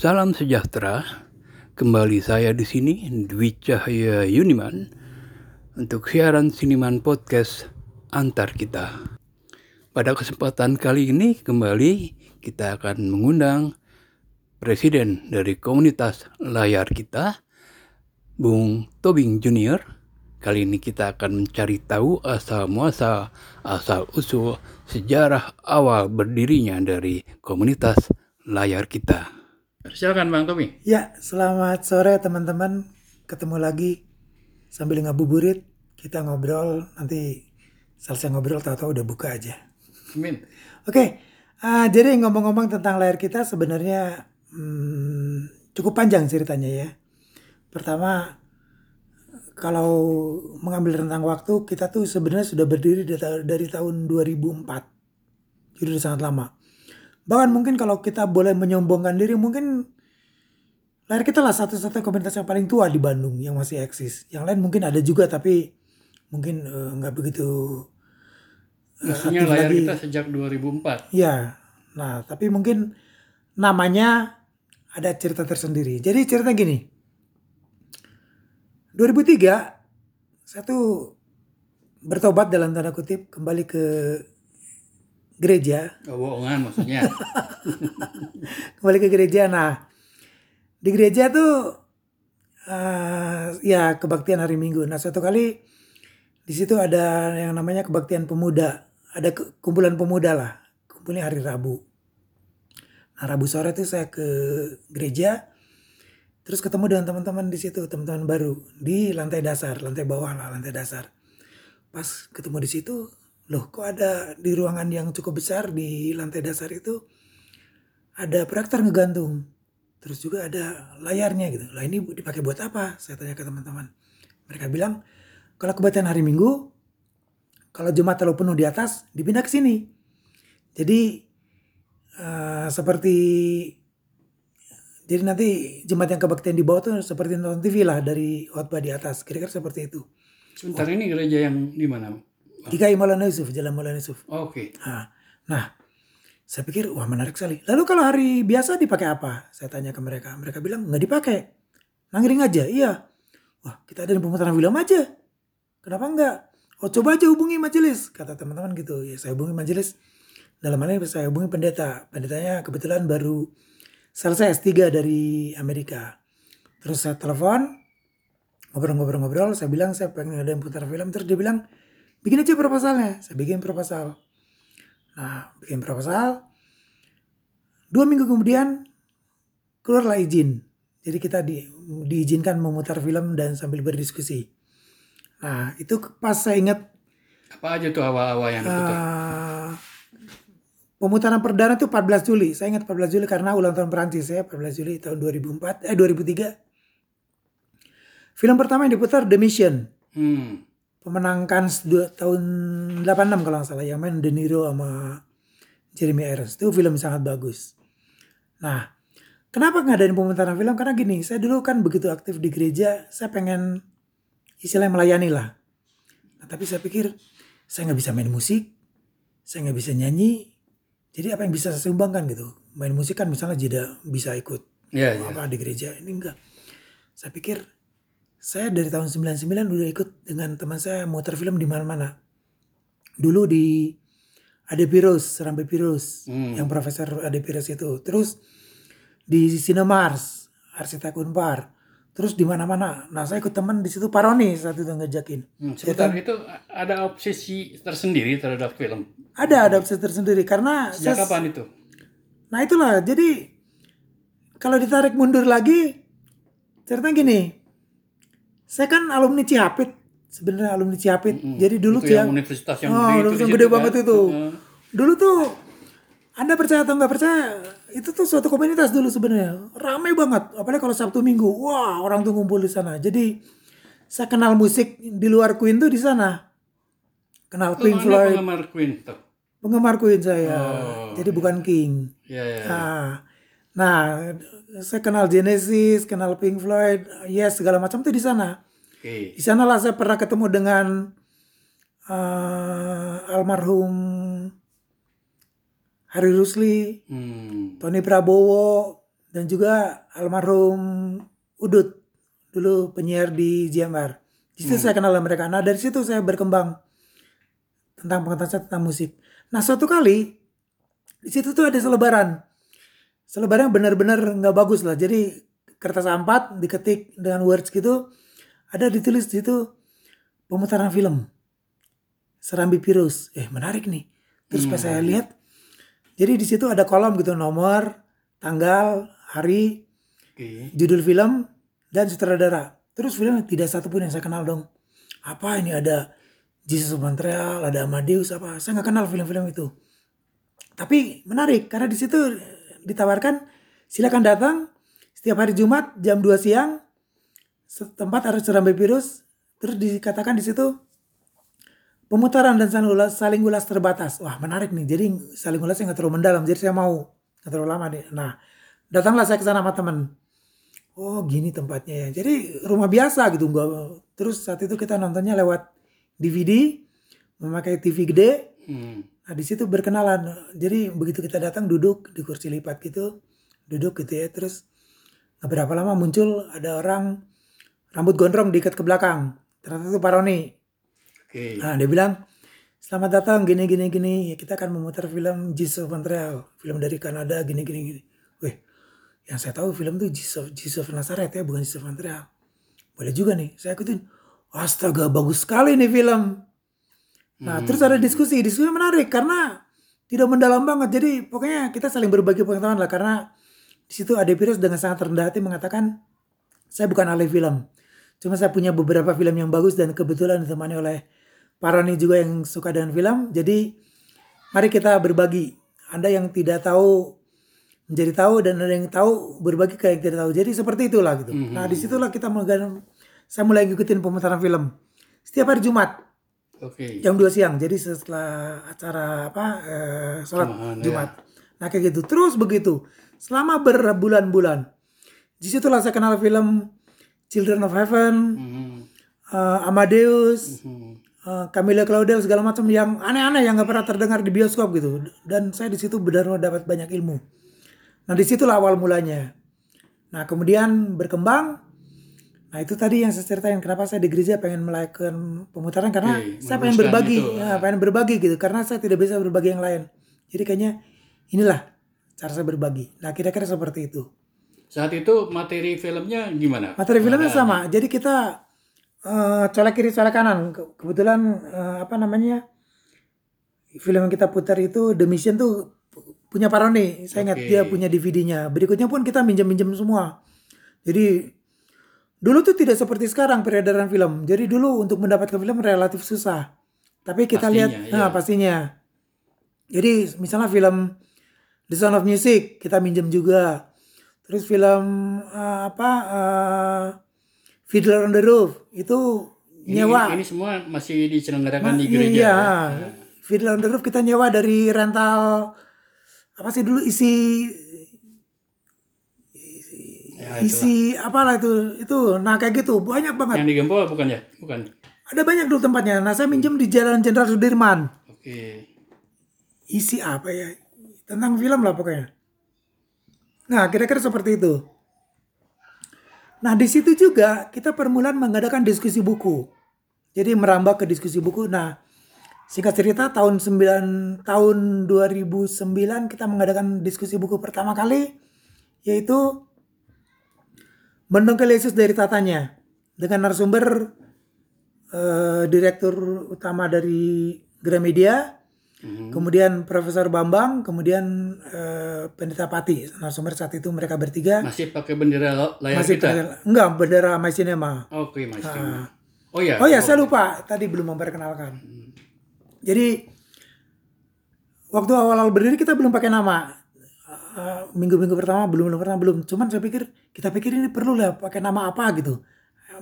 Salam sejahtera. Kembali saya di sini Dwi Cahaya Yuniman untuk siaran Siniman Podcast antar kita. Pada kesempatan kali ini kembali kita akan mengundang Presiden dari komunitas layar kita, Bung Tobing Junior. Kali ini kita akan mencari tahu asal muasal, asal usul sejarah awal berdirinya dari komunitas layar kita. Silakan Bang Tommy. Ya, selamat sore teman-teman. Ketemu lagi sambil ngabuburit. Kita ngobrol, nanti selesai ngobrol tahu-tahu udah buka aja. Amin. Oke, uh, jadi ngomong-ngomong tentang layar kita sebenarnya hmm, cukup panjang ceritanya ya. Pertama, kalau mengambil tentang waktu, kita tuh sebenarnya sudah berdiri dari, dari tahun 2004. Jadi udah sangat lama. Bahkan mungkin kalau kita boleh menyombongkan diri mungkin lahir kita lah satu-satunya komunitas yang paling tua di Bandung yang masih eksis. Yang lain mungkin ada juga tapi mungkin uh, nggak begitu uh, Maksudnya layar lagi. kita sejak 2004. Ya, nah tapi mungkin namanya ada cerita tersendiri. Jadi cerita gini. 2003 saya tuh bertobat dalam tanda kutip kembali ke gereja. Oh, bohongan maksudnya. Kembali ke gereja. Nah, di gereja tuh uh, ya kebaktian hari Minggu. Nah, suatu kali di situ ada yang namanya kebaktian pemuda. Ada kumpulan pemuda lah. Kumpulnya hari Rabu. Nah, Rabu sore tuh saya ke gereja. Terus ketemu dengan teman-teman di situ, teman-teman baru di lantai dasar, lantai bawah lah, lantai dasar. Pas ketemu di situ, loh kok ada di ruangan yang cukup besar di lantai dasar itu ada proyektor ngegantung. Terus juga ada layarnya gitu. Lah ini dipakai buat apa? Saya tanya ke teman-teman. Mereka bilang kalau kebatian hari minggu kalau Jumat terlalu penuh di atas dipindah ke sini. Jadi uh, seperti jadi nanti Jumat yang kebaktian di bawah tuh seperti nonton TV lah dari khotbah di atas. Kira-kira seperti itu. Sebentar oh. ini gereja yang di mana DKI Maulana Yusuf, Jalan Maulana Yusuf. Oke. Okay. Nah, nah, saya pikir wah menarik sekali. Lalu kalau hari biasa dipakai apa? Saya tanya ke mereka. Mereka bilang nggak dipakai. Nangring aja. Iya. Wah kita ada di pemutaran film aja. Kenapa enggak? Oh coba aja hubungi majelis. Kata teman-teman gitu. Ya saya hubungi majelis. Dalam hal ini saya hubungi pendeta. Pendetanya kebetulan baru selesai S3 dari Amerika. Terus saya telepon. Ngobrol-ngobrol-ngobrol. Saya bilang saya pengen ada yang putar film. Terus dia bilang bikin aja proposalnya. Saya bikin proposal. Nah bikin proposal. Dua minggu kemudian keluarlah izin. Jadi kita di, diizinkan memutar film dan sambil berdiskusi. Nah itu pas saya ingat apa aja tuh awal-awal yang uh, pemutaran perdana itu 14 Juli. Saya ingat 14 Juli karena ulang tahun Perancis ya 14 Juli tahun 2004 eh 2003 film pertama yang diputar The Mission. Hmm pemenang Cannes dua, tahun 86 kalau nggak salah yang main De Niro sama Jeremy Irons itu film sangat bagus. Nah, kenapa nggak ada pemutaran film? Karena gini, saya dulu kan begitu aktif di gereja, saya pengen istilahnya melayani lah. Nah, tapi saya pikir saya nggak bisa main musik, saya nggak bisa nyanyi, jadi apa yang bisa saya sumbangkan gitu? Main musik kan misalnya tidak bisa ikut yeah, iya. apa yeah. di gereja, ini enggak. Saya pikir saya dari tahun 99 udah ikut dengan teman saya muter film di mana-mana. Dulu di Ade Pirus, Serambi Pirus, hmm. yang Profesor Ade Pirus itu. Terus di Sinemars, Arsitek Unpar. Terus di mana-mana. Nah saya ikut teman di situ Paroni saat itu ngejakin. Hmm, sebentar itu ada obsesi tersendiri terhadap film. Ada, ada obsesi tersendiri karena. Sejak saya, kapan itu? Nah itulah. Jadi kalau ditarik mundur lagi, cerita gini saya kan alumni Cihapit sebenarnya alumni Cihapit. Mm -hmm. Jadi dulu itu yang universitas yang oh, gede, itu yang gede banget kan? itu. Mm. Dulu tuh anda percaya atau nggak percaya itu tuh suatu komunitas dulu sebenarnya ramai banget apalagi kalau Sabtu Minggu wah orang tuh ngumpul di sana jadi saya kenal musik di luar Queen tuh di sana kenal oh, Pink Floyd penggemar Queen tuh penggemar Queen saya oh, jadi bukan King ya, ya, ya. Nah, nah saya kenal Genesis, kenal Pink Floyd, yes segala macam tuh di sana. Okay. Di sana lah saya pernah ketemu dengan uh, almarhum Hari Rusli, hmm. Tony Prabowo, dan juga almarhum Udut dulu penyiar di JMR. Di situ saya kenal mereka. Nah dari situ saya berkembang tentang pengetahuan tentang musik. Nah suatu kali di situ tuh ada selebaran. Selebaran benar-benar nggak bagus lah. Jadi kertas A4 diketik dengan words gitu. Ada ditulis di situ pemutaran film. Serambi Virus. Eh menarik nih. Terus pas saya lihat. Jadi di situ ada kolom gitu nomor, tanggal, hari, Oke. judul film dan sutradara. Terus film tidak satu pun yang saya kenal dong. Apa ini ada Jesus of Montreal, ada Amadeus apa? Saya nggak kenal film-film itu. Tapi menarik karena di situ ditawarkan silakan datang setiap hari Jumat jam 2 siang tempat harus serambi virus terus dikatakan di situ pemutaran dan saling ulas, saling ulas terbatas. Wah menarik nih. Jadi saling ulasnya nggak terlalu mendalam. Jadi saya mau nggak terlalu lama deh. Nah datanglah saya ke sana sama teman. Oh gini tempatnya ya. Jadi rumah biasa gitu. Nggak, terus saat itu kita nontonnya lewat DVD, memakai TV gede. Hmm. Nah di situ berkenalan. Jadi begitu kita datang duduk di kursi lipat gitu, duduk gitu ya. Terus nggak berapa lama muncul ada orang rambut gondrong diikat ke belakang. Ternyata itu Paroni. Oke. Nah dia bilang selamat datang gini gini gini ya kita akan memutar film Jesus of Montreal film dari Kanada gini gini gini. Wih yang saya tahu film itu Jesus of, Jesus of Nazareth ya bukan Jesus of Montreal. Boleh juga nih saya ikutin. Astaga bagus sekali nih film. Nah terus ada diskusi diskusi menarik karena tidak mendalam banget jadi pokoknya kita saling berbagi pengetahuan lah karena di situ Ade Pirus dengan sangat rendah hati mengatakan saya bukan ahli film. Cuma saya punya beberapa film yang bagus dan kebetulan ditemani oleh Paroni juga yang suka dengan film. Jadi mari kita berbagi. Anda yang tidak tahu menjadi tahu dan ada yang tahu berbagi ke yang tidak tahu. Jadi seperti itulah gitu. Nah di situlah kita mulai saya mulai ngikutin pemutaran film setiap hari Jumat Oke. jam 2 siang. Jadi setelah acara apa eh, sholat ya. Jumat. Nah kayak gitu. Terus begitu selama berbulan-bulan. Di situlah saya kenal film Children of Heaven, Hmm. eh, Amadeus, Hmm. eh, Camilla Claudel segala macam yang aneh-aneh yang nggak pernah terdengar di bioskop gitu. Dan saya di situ benar-benar dapat banyak ilmu. Nah di situlah awal mulanya. Nah kemudian berkembang. Nah itu tadi yang saya ceritain kenapa saya di gereja pengen melakukan pemutaran karena Oke, saya pengen berbagi, itu. ya, pengen berbagi gitu karena saya tidak bisa berbagi yang lain. Jadi kayaknya inilah cara saya berbagi. Nah kira-kira seperti itu. Saat itu materi filmnya gimana? Materi filmnya sama. Jadi kita eh, colek kiri colek kanan. Ke- Kebetulan eh, apa namanya film yang kita putar itu The Mission tuh punya Paroni. Saya ingat Oke. dia punya DVD-nya. Berikutnya pun kita minjem-minjem semua. Jadi dulu tuh tidak seperti sekarang peredaran film. Jadi dulu untuk mendapatkan film relatif susah. Tapi kita Pastinya, lihat, iya. nah pastinya. Jadi misalnya film The Sound of Music kita minjem juga. Terus film eh, apa eh, Fiddler on the Roof itu Ini, nyewa. ini semua masih diselenggarakan di Iya, gereja. Iya. ya? Fiddler on the Roof kita nyewa dari rental apa sih dulu isi Itulah. isi apalah itu itu. Nah kayak gitu. Banyak banget. Yang di Gempol bukan ya? Bukan. ada banyak dulu tempatnya. Nah saya minjem di Jalan Jenderal Sudirman. Oke. isi apa ya? Tentang film lah pokoknya. Nah kira-kira seperti itu. Nah di situ juga kita permulaan mengadakan diskusi buku. Jadi merambah ke diskusi buku. Nah singkat cerita tahun 9 tahun 2009 kita mengadakan diskusi buku pertama kali yaitu Mendongkel Yesus dari tatanya dengan narasumber eh, direktur utama dari Gramedia Mhm. Kemudian Profesor Bambang, kemudian eh, Pendeta Pati, narasumber saat itu mereka bertiga. Masih pakai bendera layar Masih kita? ter- enggak bendera My Cinema. Oke, Mas. Ah. Oh ya. Oh ya, saya lupa tadi belum memperkenalkan. Jadi waktu awal-awal berdiri kita belum pakai nama. Eh, Minggu-minggu pertama belum belum pernah belum. Cuman saya pikir kita pikir ini perlu lah pakai nama apa gitu.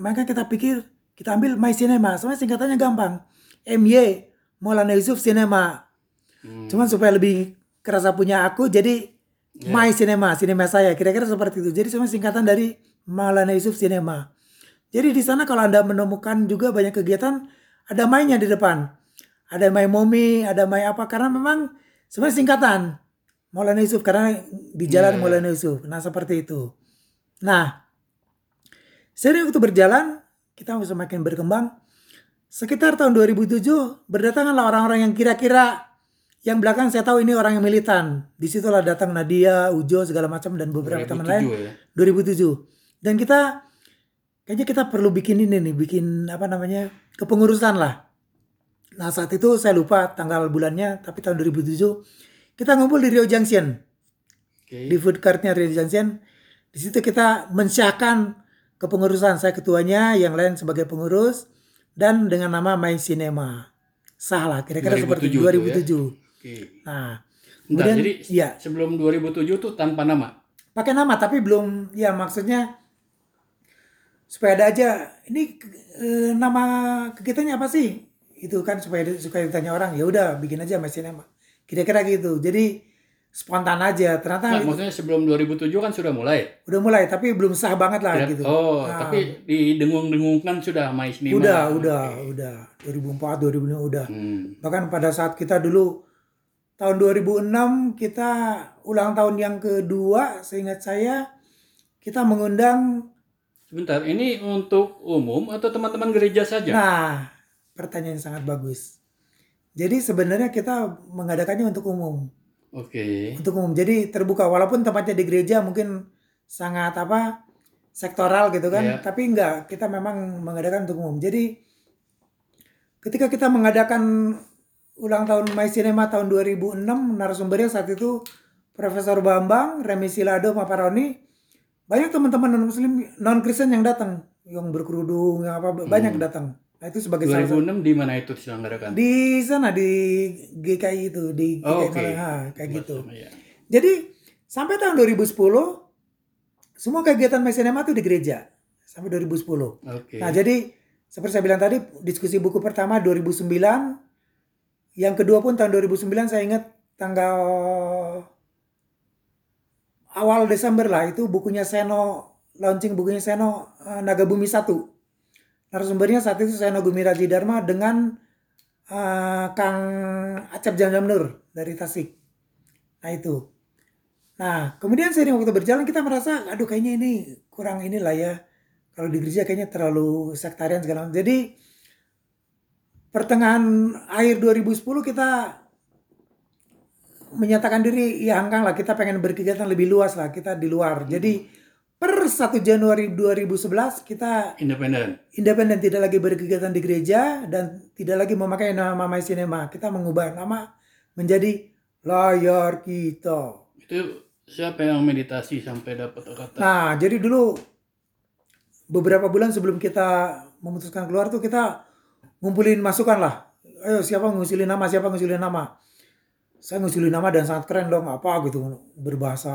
Maka kita pikir kita ambil My Cinema. Soalnya singkatannya gampang. MY Maulana Yusuf Cinema. Hmm. Cuman supaya lebih kerasa punya aku jadi My Cinema, cinema saya. Kira-kira seperti itu. Jadi semua singkatan dari Maulana Yusuf Cinema. Jadi di sana kalau Anda menemukan juga banyak kegiatan ada mainnya di depan. Ada My Mommy, ada My apa karena memang sebenarnya singkatan. Maulana Yusuf karena di jalan Iya, iya. Maulana Yusuf. Nah seperti itu. Nah sering waktu berjalan kita semakin berkembang. Sekitar tahun 2007 berdatanganlah orang-orang yang kira-kira yang belakang saya tahu ini orang yang militan. Di situlah datang Nadia, Ujo segala macam dan beberapa teman lain. 2007 ya. 2007 dan kita kayaknya kita perlu bikin ini nih bikin apa namanya kepengurusan lah nah saat itu saya lupa tanggal bulannya tapi tahun 2007 kita ngumpul di Rio Junction Oke. di food courtnya Rio Junction di situ kita mensyahkan kepengurusan saya ketuanya yang lain sebagai pengurus dan dengan nama My Cinema. Sah lah kira-kira seperti 2007 2007 tuh Oke. nah kemudian jadi ya. sebelum 2007 tuh tanpa nama. pakai nama tapi belum ya maksudnya supaya ada aja ini eh, nama kegiatannya apa sih? Itu kan supaya supaya ditanya orang ya udah bikin aja mesin nama kira-kira gitu jadi spontan aja ternyata Nah, maksudnya sebelum 2007 kan sudah mulai. udah mulai tapi belum sah banget lah Tidak- gitu Oh, Nah, tapi didengung-dengungkan sudah My Cinema. udah udah Oke. udah 2004 2005 udah Hmm. bahkan pada saat kita dulu tahun 2006 kita ulang tahun yang kedua seingat saya kita mengundang Sebentar, ini untuk umum atau teman-teman gereja saja? Nah, pertanyaan yang sangat bagus. Jadi sebenarnya kita mengadakannya untuk umum, Oke. untuk umum. Jadi terbuka walaupun tempatnya di gereja mungkin sangat apa sektoral gitu kan, Iya. tapi enggak, kita memang mengadakan untuk umum. Jadi ketika kita mengadakan ulang tahun My Cinema tahun 2006, narasumbernya saat itu Profesor Bambang, Remi Silado, Maparoni, banyak teman-teman non muslim non Kristen yang datang yang berkerudung yang apa banyak datang nah itu sebagai salah satu 2006 di mana itu diselenggarakan? di sana di GKI itu di Oh, GKI oke. Malang, ha, kayak gitu Ya. jadi sampai tahun 2010 semua kegiatan Mesinema itu di gereja sampai 2010 Oke. nah jadi seperti saya bilang tadi diskusi buku pertama 2009 yang kedua pun tahun 2009 saya ingat tanggal awal Desember lah itu bukunya Seno launching bukunya Seno eh, Naga Bumi 1 narasumbernya saat itu Seno Gumiraji Dharma dengan eh, Kang Acep Jamjam Nur dari Tasik. Nah itu. Nah kemudian seiring waktu berjalan kita merasa aduh kayaknya ini kurang inilah ya. Kalau di gereja kayaknya terlalu sektarian segala macam. Jadi pertengahan akhir 2010 kita menyatakan diri ya hangkang lah. Kita pengen berkegiatan lebih luas lah. Kita di luar. Jadi per 1 Januari 2011 kita Independen. independen tidak lagi berkegiatan di gereja dan tidak lagi memakai nama My Cinema kita mengubah nama menjadi layar kita Itu siapa yang meditasi sampai dapat kata? nah jadi dulu beberapa bulan sebelum kita memutuskan keluar tuh kita ngumpulin masukan lah ayo siapa ngusulin nama siapa ngusulin nama saya ngusulin nama dan sangat keren dong apa gitu berbahasa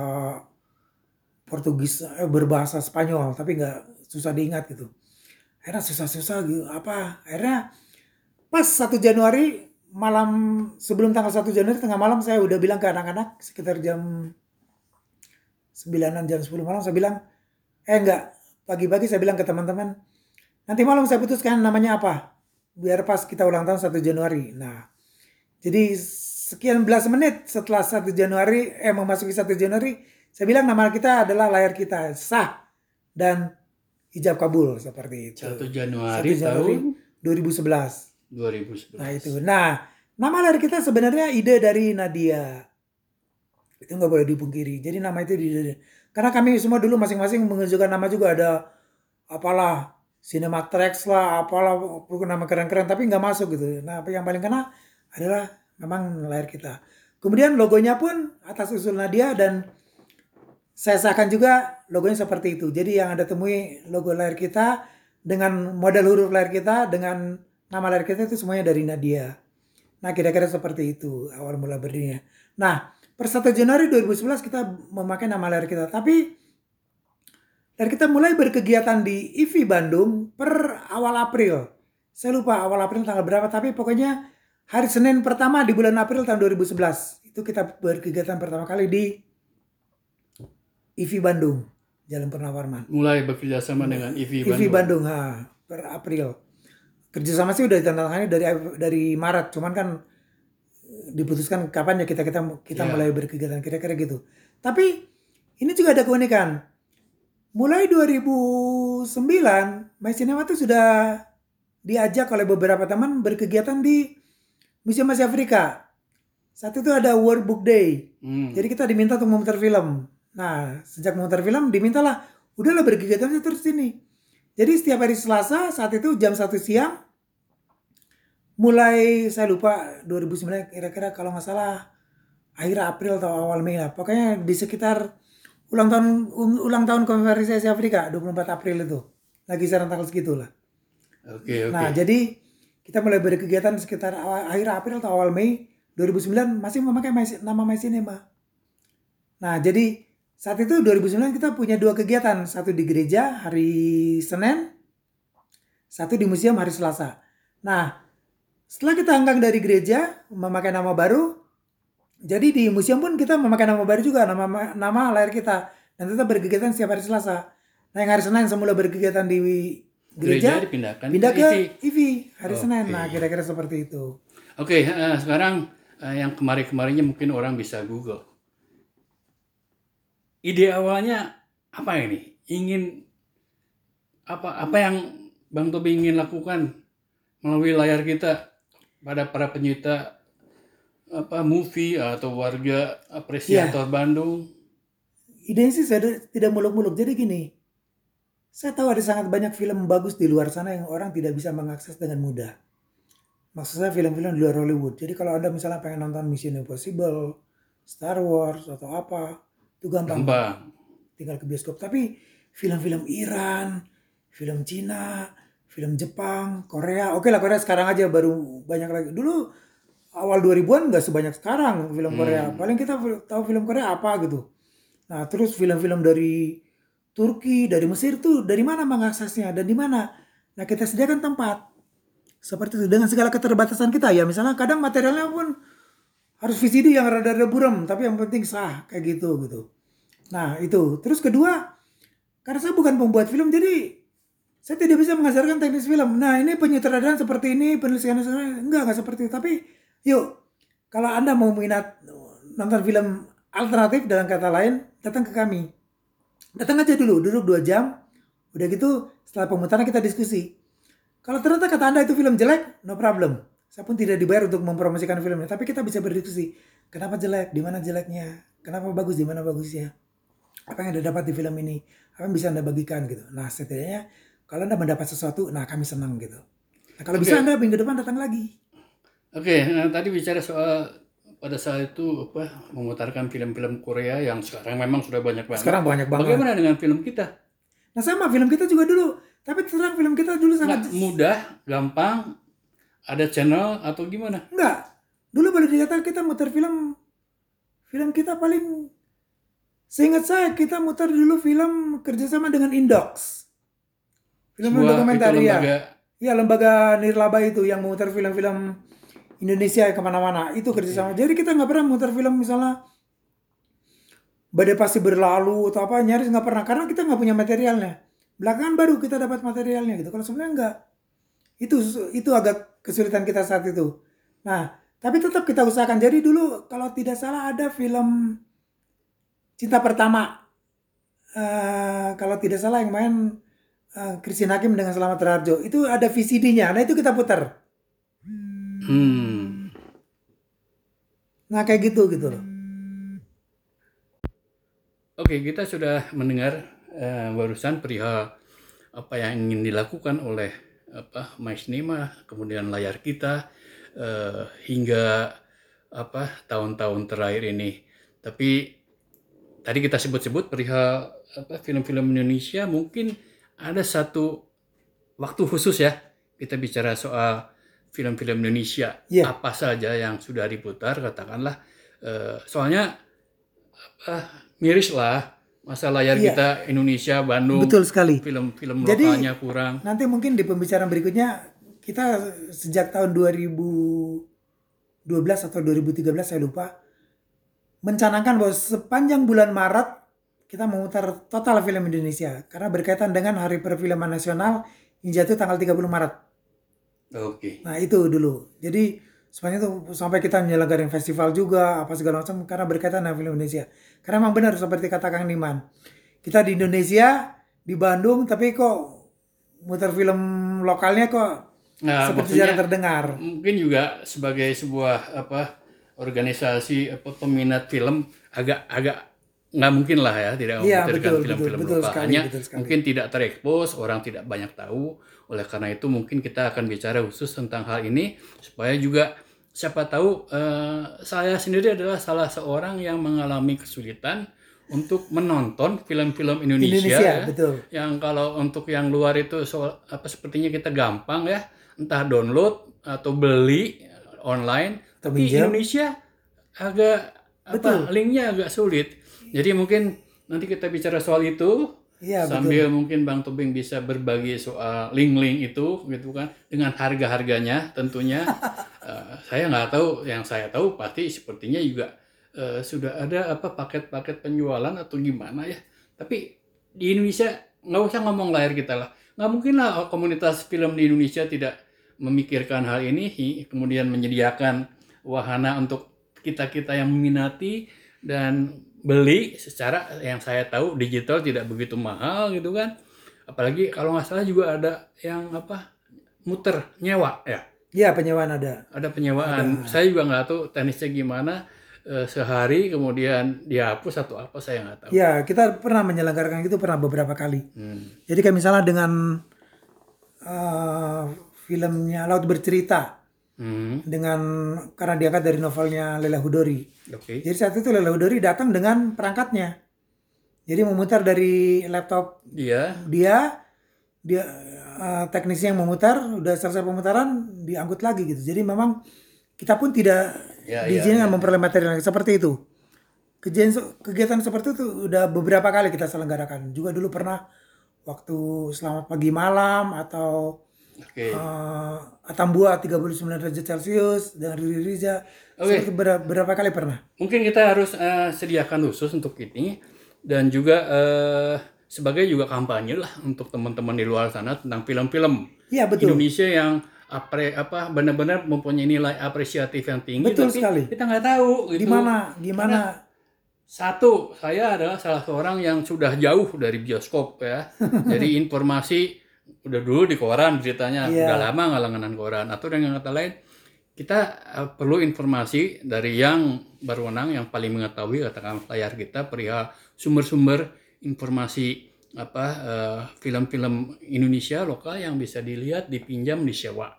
Portugis eh, berbahasa Spanyol tapi nggak susah diingat gitu. Akhirnya susah-susah gitu apa? Akhirnya pas 1 Januari malam sebelum tanggal 1 Januari tengah malam saya udah bilang ke anak-anak sekitar jam 9 jam 10 malam saya bilang eh enggak pagi-pagi saya bilang ke teman-teman nanti malam saya putuskan namanya apa biar pas kita ulang tahun 1 Januari. Nah jadi sekian belas menit setelah 1 Januari eh memasuki 1 Januari saya bilang nama kita adalah layar kita sah dan ijab kabul seperti itu. 1 Januari, 1 Januari tahun 2011. 2011 nah itu. Nah nama layar kita sebenarnya ide dari Nadia. Itu nggak boleh dipungkiri. Jadi nama itu di karena kami semua dulu masing-masing mengajukan nama juga. Ada apalah Cinematrax lah apalah nama keren-keren tapi nggak masuk gitu. Nah apa yang paling kena adalah memang layar kita. Kemudian logonya pun atas usul Nadia dan saya sahkan juga logonya seperti itu. Jadi yang anda temui logo layar kita dengan model huruf layar kita dengan nama layar kita itu semuanya dari Nadia. Nah kira-kira seperti itu awal mula berdirinya nah per 1 Januari 2011 kita memakai nama layar kita. Tapi layar kita mulai berkegiatan di IVI Bandung per awal April. Saya lupa awal April tanggal berapa tapi pokoknya hari Senin pertama di bulan April tahun 2011 itu kita berkegiatan pertama kali di IVI Bandung Jalan Purnawarman Mulai bekerja sama dengan IVI Bandung. IVI Bandung ha, per April kerjasama sih udah ditandatangani dari dari Maret cuman kan diputuskan kapan ya kita kita kita Ya. mulai berkegiatan kira-kira gitu. Tapi ini juga ada keunikan. Mulai 2009, My Cinema itu sudah diajak oleh beberapa teman berkegiatan di Museum Asia Afrika. Saat itu ada World Book Day. Hmm. Jadi kita diminta untuk memutar film. Nah, sejak memutar film dimintalah, udahlah berkegiatan terus sini. Jadi setiap hari Selasa saat itu jam 1 siang mulai saya lupa 2009 kira-kira kalau nggak salah akhir April atau awal Mei lah. Pokoknya di sekitar ulang tahun ulang tahun konferensi Asia Afrika 24 April itu. Lagi kisaran tanggal segitu lah. Oke, oke. Nah, jadi kita mulai berkegiatan sekitar awal- akhir April atau awal Mei 2009 masih memakai nama My Cinema. Nah, jadi saat itu 2009 kita punya dua kegiatan, satu di gereja hari Senin, satu di museum hari Selasa. Nah, setelah kita hengkang dari gereja memakai nama baru, jadi di museum pun kita memakai nama baru juga, nama nama lahir kita dan tetap berkegiatan setiap hari Selasa. Nah, yang hari Senin semula berkegiatan di Gereja gereja, dipindahkan pindah ke. IVI hari Oke. Senin. Nah, kira-kira seperti itu. Oke, eh, sekarang eh, yang kemarin-kemarinnya mungkin orang bisa Google. Ide awalnya apa ini? Ingin apa apa yang Bang Tobi ingin lakukan melalui layar kita pada para penyita apa movie atau warga apresiator Bandung? Idenya sih saya tidak muluk-muluk. Jadi gini, saya tahu ada sangat banyak film bagus di luar sana yang orang tidak bisa mengakses dengan mudah. Maksud saya film-film di luar Hollywood. Jadi kalau Anda misalnya pengen nonton Mission Impossible, Star Wars atau apa, itu gampang. Gampang. Tinggal ke bioskop. Tapi film-film Iran, film Cina, film Jepang, Korea. Oke lah Korea sekarang aja baru banyak lagi. Dulu awal 2000-an nggak sebanyak sekarang film Korea. Paling kita tahu film Korea apa gitu. Nah, terus film-film dari Turki, dari Mesir tuh dari mana mengaksesnya dan di mana? Nah, kita sediakan tempat. Seperti itu dengan segala keterbatasan kita ya. Misalnya kadang materialnya pun harus VCD yang rada-rada buram, tapi yang penting sah kayak gitu gitu. Nah, itu. Terus kedua, karena saya bukan pembuat film jadi saya tidak bisa mengajarkan teknis film. Nah, ini penyutradaraan seperti ini, penulisan enggak enggak seperti itu. Tapi yuk, kalau Anda mau minat nonton film alternatif dalam kata lain, datang ke kami. Datang aja dulu, duduk dua jam. Udah gitu, setelah pemutaran kita diskusi. Kalau ternyata kata Anda itu film jelek, no problem. Saya pun tidak dibayar untuk mempromosikan filmnya, tapi kita bisa berdiskusi. Kenapa jelek? Di mana jeleknya? Kenapa bagus? Di mana bagusnya? Apa yang Anda dapat di film ini? Apa yang bisa Anda bagikan gitu. Nah, setidaknya kalau Anda mendapat sesuatu, nah kami senang gitu. Nah, kalau bisa Oke. Anda minggu depan datang lagi. Oke, nah, tadi bicara soal pada saat itu apa memutarkan film-film Korea yang sekarang memang sudah banyak banget. Sekarang banyak banget. Bagaimana dengan film kita? Nah, sama film kita juga dulu. Tapi terang film kita dulu Nggak sangat mudah, gampang, ada channel atau gimana? Enggak. Dulu boleh dikatakan kita muter film film kita paling seingat saya kita muter dulu film kerjasama dengan Indox. Film Sebuah dokumenter ya. lembaga Iya lembaga Nirlaba itu yang memutar film-film Indonesia ke mana-mana itu kerjasama. Jadi kita nggak pernah muter film misalnya badai pasti berlalu atau apa nyaris nggak pernah karena kita nggak punya materialnya. Belakangan baru kita dapat materialnya gitu. Kalau sebenarnya nggak itu itu agak kesulitan kita saat itu. Nah tapi tetap kita usahakan. Jadi dulu kalau tidak salah ada film Cinta Pertama. Eh, kalau tidak salah yang main Christine Hakim dengan Selamat Raharjo itu ada VCD-nya. Nah itu kita putar. Hmm. Nah kayak gitu gitu loh. Oke, kita sudah mendengar eh, barusan perihal apa yang ingin dilakukan oleh apa Cinema, kemudian layar kita eh, hingga apa tahun-tahun terakhir ini. Tapi tadi kita sebut-sebut perihal apa film-film Indonesia mungkin ada satu waktu khusus ya kita bicara soal film-film Indonesia Iya. apa saja yang sudah diputar katakanlah eh, soalnya apa miris lah masa layar Iya. kita Indonesia Bandung Betul sekali. film-film Jadi- lokalnya kurang Nanti mungkin di pembicaraan berikutnya kita sejak tahun 2012 atau 2013 saya lupa mencanangkan bahwa sepanjang bulan Maret kita memutar total film Indonesia karena berkaitan dengan Hari Perfilman Nasional yang jatuh tanggal 30 Maret. oke Nah itu dulu. Jadi sebenarnya tuh sampai kita menyelenggarakan festival juga apa segala macam karena berkaitan dengan film Indonesia. Karena memang benar seperti kata Kang Niman. Kita di Indonesia di Bandung tapi kok muter film lokalnya kok Nah, seperti jarang terdengar. mungkin juga sebagai sebuah apa organisasi apa peminat film agak agak nggak mungkin lah ya tidak Iya, memutarkan film-film Hanya sekali. mungkin tidak terekspos orang tidak banyak tahu oleh karena itu mungkin kita akan bicara khusus tentang hal ini supaya juga siapa tahu eh, saya sendiri adalah salah seorang yang mengalami kesulitan untuk menonton film-film Indonesia, Indonesia, ya betul. yang kalau untuk yang luar itu soal apa sepertinya kita gampang ya entah download atau beli online tapi pinjam. Indonesia agak apa linknya agak sulit. Jadi mungkin nanti kita bicara soal itu Iya, sambil mungkin Bang Tobing bisa berbagi soal link-link itu gitu kan dengan harga-harganya tentunya. Eh, saya nggak tahu yang saya tahu pasti sepertinya juga eh, sudah ada apa paket-paket penjualan atau gimana ya. Tapi di Indonesia nggak usah ngomong lahir kita lah. Nggak mungkin lah komunitas film di Indonesia tidak memikirkan hal ini kemudian menyediakan wahana untuk kita kita yang meminati dan beli secara yang saya tahu digital tidak begitu mahal gitu kan. Apalagi kalau nggak salah juga ada yang apa muter nyewa ya? Iya, penyewaan ada. ada penyewaan. Saya juga nggak tahu teknisnya gimana. Eh, sehari kemudian dihapus atau apa saya nggak tahu. Iya, kita pernah menyelenggarakan itu pernah beberapa kali. Hmm. Jadi kayak misalnya dengan eh, filmnya Laut Bercerita Hmm, dengan karena diangkat dari novelnya Lela Hudori. oke Jadi saat itu Lela Hudori datang dengan perangkatnya. Jadi memutar dari laptop dia dia dia eh, teknisi yang memutar udah selesai pemutaran diangkut lagi gitu. Jadi memang kita pun tidak Ya, diizinkan memperoleh materi lagi seperti itu. Kegiatan kegiatan seperti itu udah beberapa kali kita selenggarakan. Juga dulu pernah waktu selamat pagi malam atau oke uh, Atambua 39 derajat Celcius dengan Riri Riza. Seperti ber- berapa kali pernah. mungkin kita harus eh, sediakan khusus untuk ini dan juga eh, sebagai juga kampanye lah untuk teman-teman di luar sana tentang film-film betul. Indonesia yang apre apa benar-benar mempunyai nilai apresiatif yang tinggi Betul tapi sekali. kita nggak tahu gitu. Gimana gimana Satu, saya adalah salah seorang yang sudah jauh dari bioskop ya. Jadi informasi udah dulu di koran beritanya, Iya. udah lama nggak langganan koran. Atau dengan kata lain, kita eh, perlu informasi dari yang berwenang, yang paling mengetahui katakan layar kita perihal sumber-sumber informasi apa eh, film-film Indonesia lokal yang bisa dilihat, dipinjam, disewa.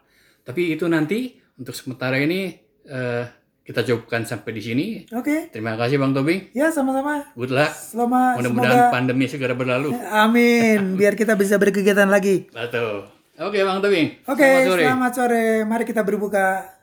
Tapi itu nanti untuk sementara ini eh, kita cukupkan sampai di sini. Oke. Terima kasih Bang Tobing. Ya sama-sama. Good luck. Selama Mudah-mudahan semoga pandemi segera berlalu. Amin. Biar kita bisa berkegiatan lagi. Betul. Oke Bang Tobing. Oke, Selamat sore. selamat sore. Mari kita berbuka.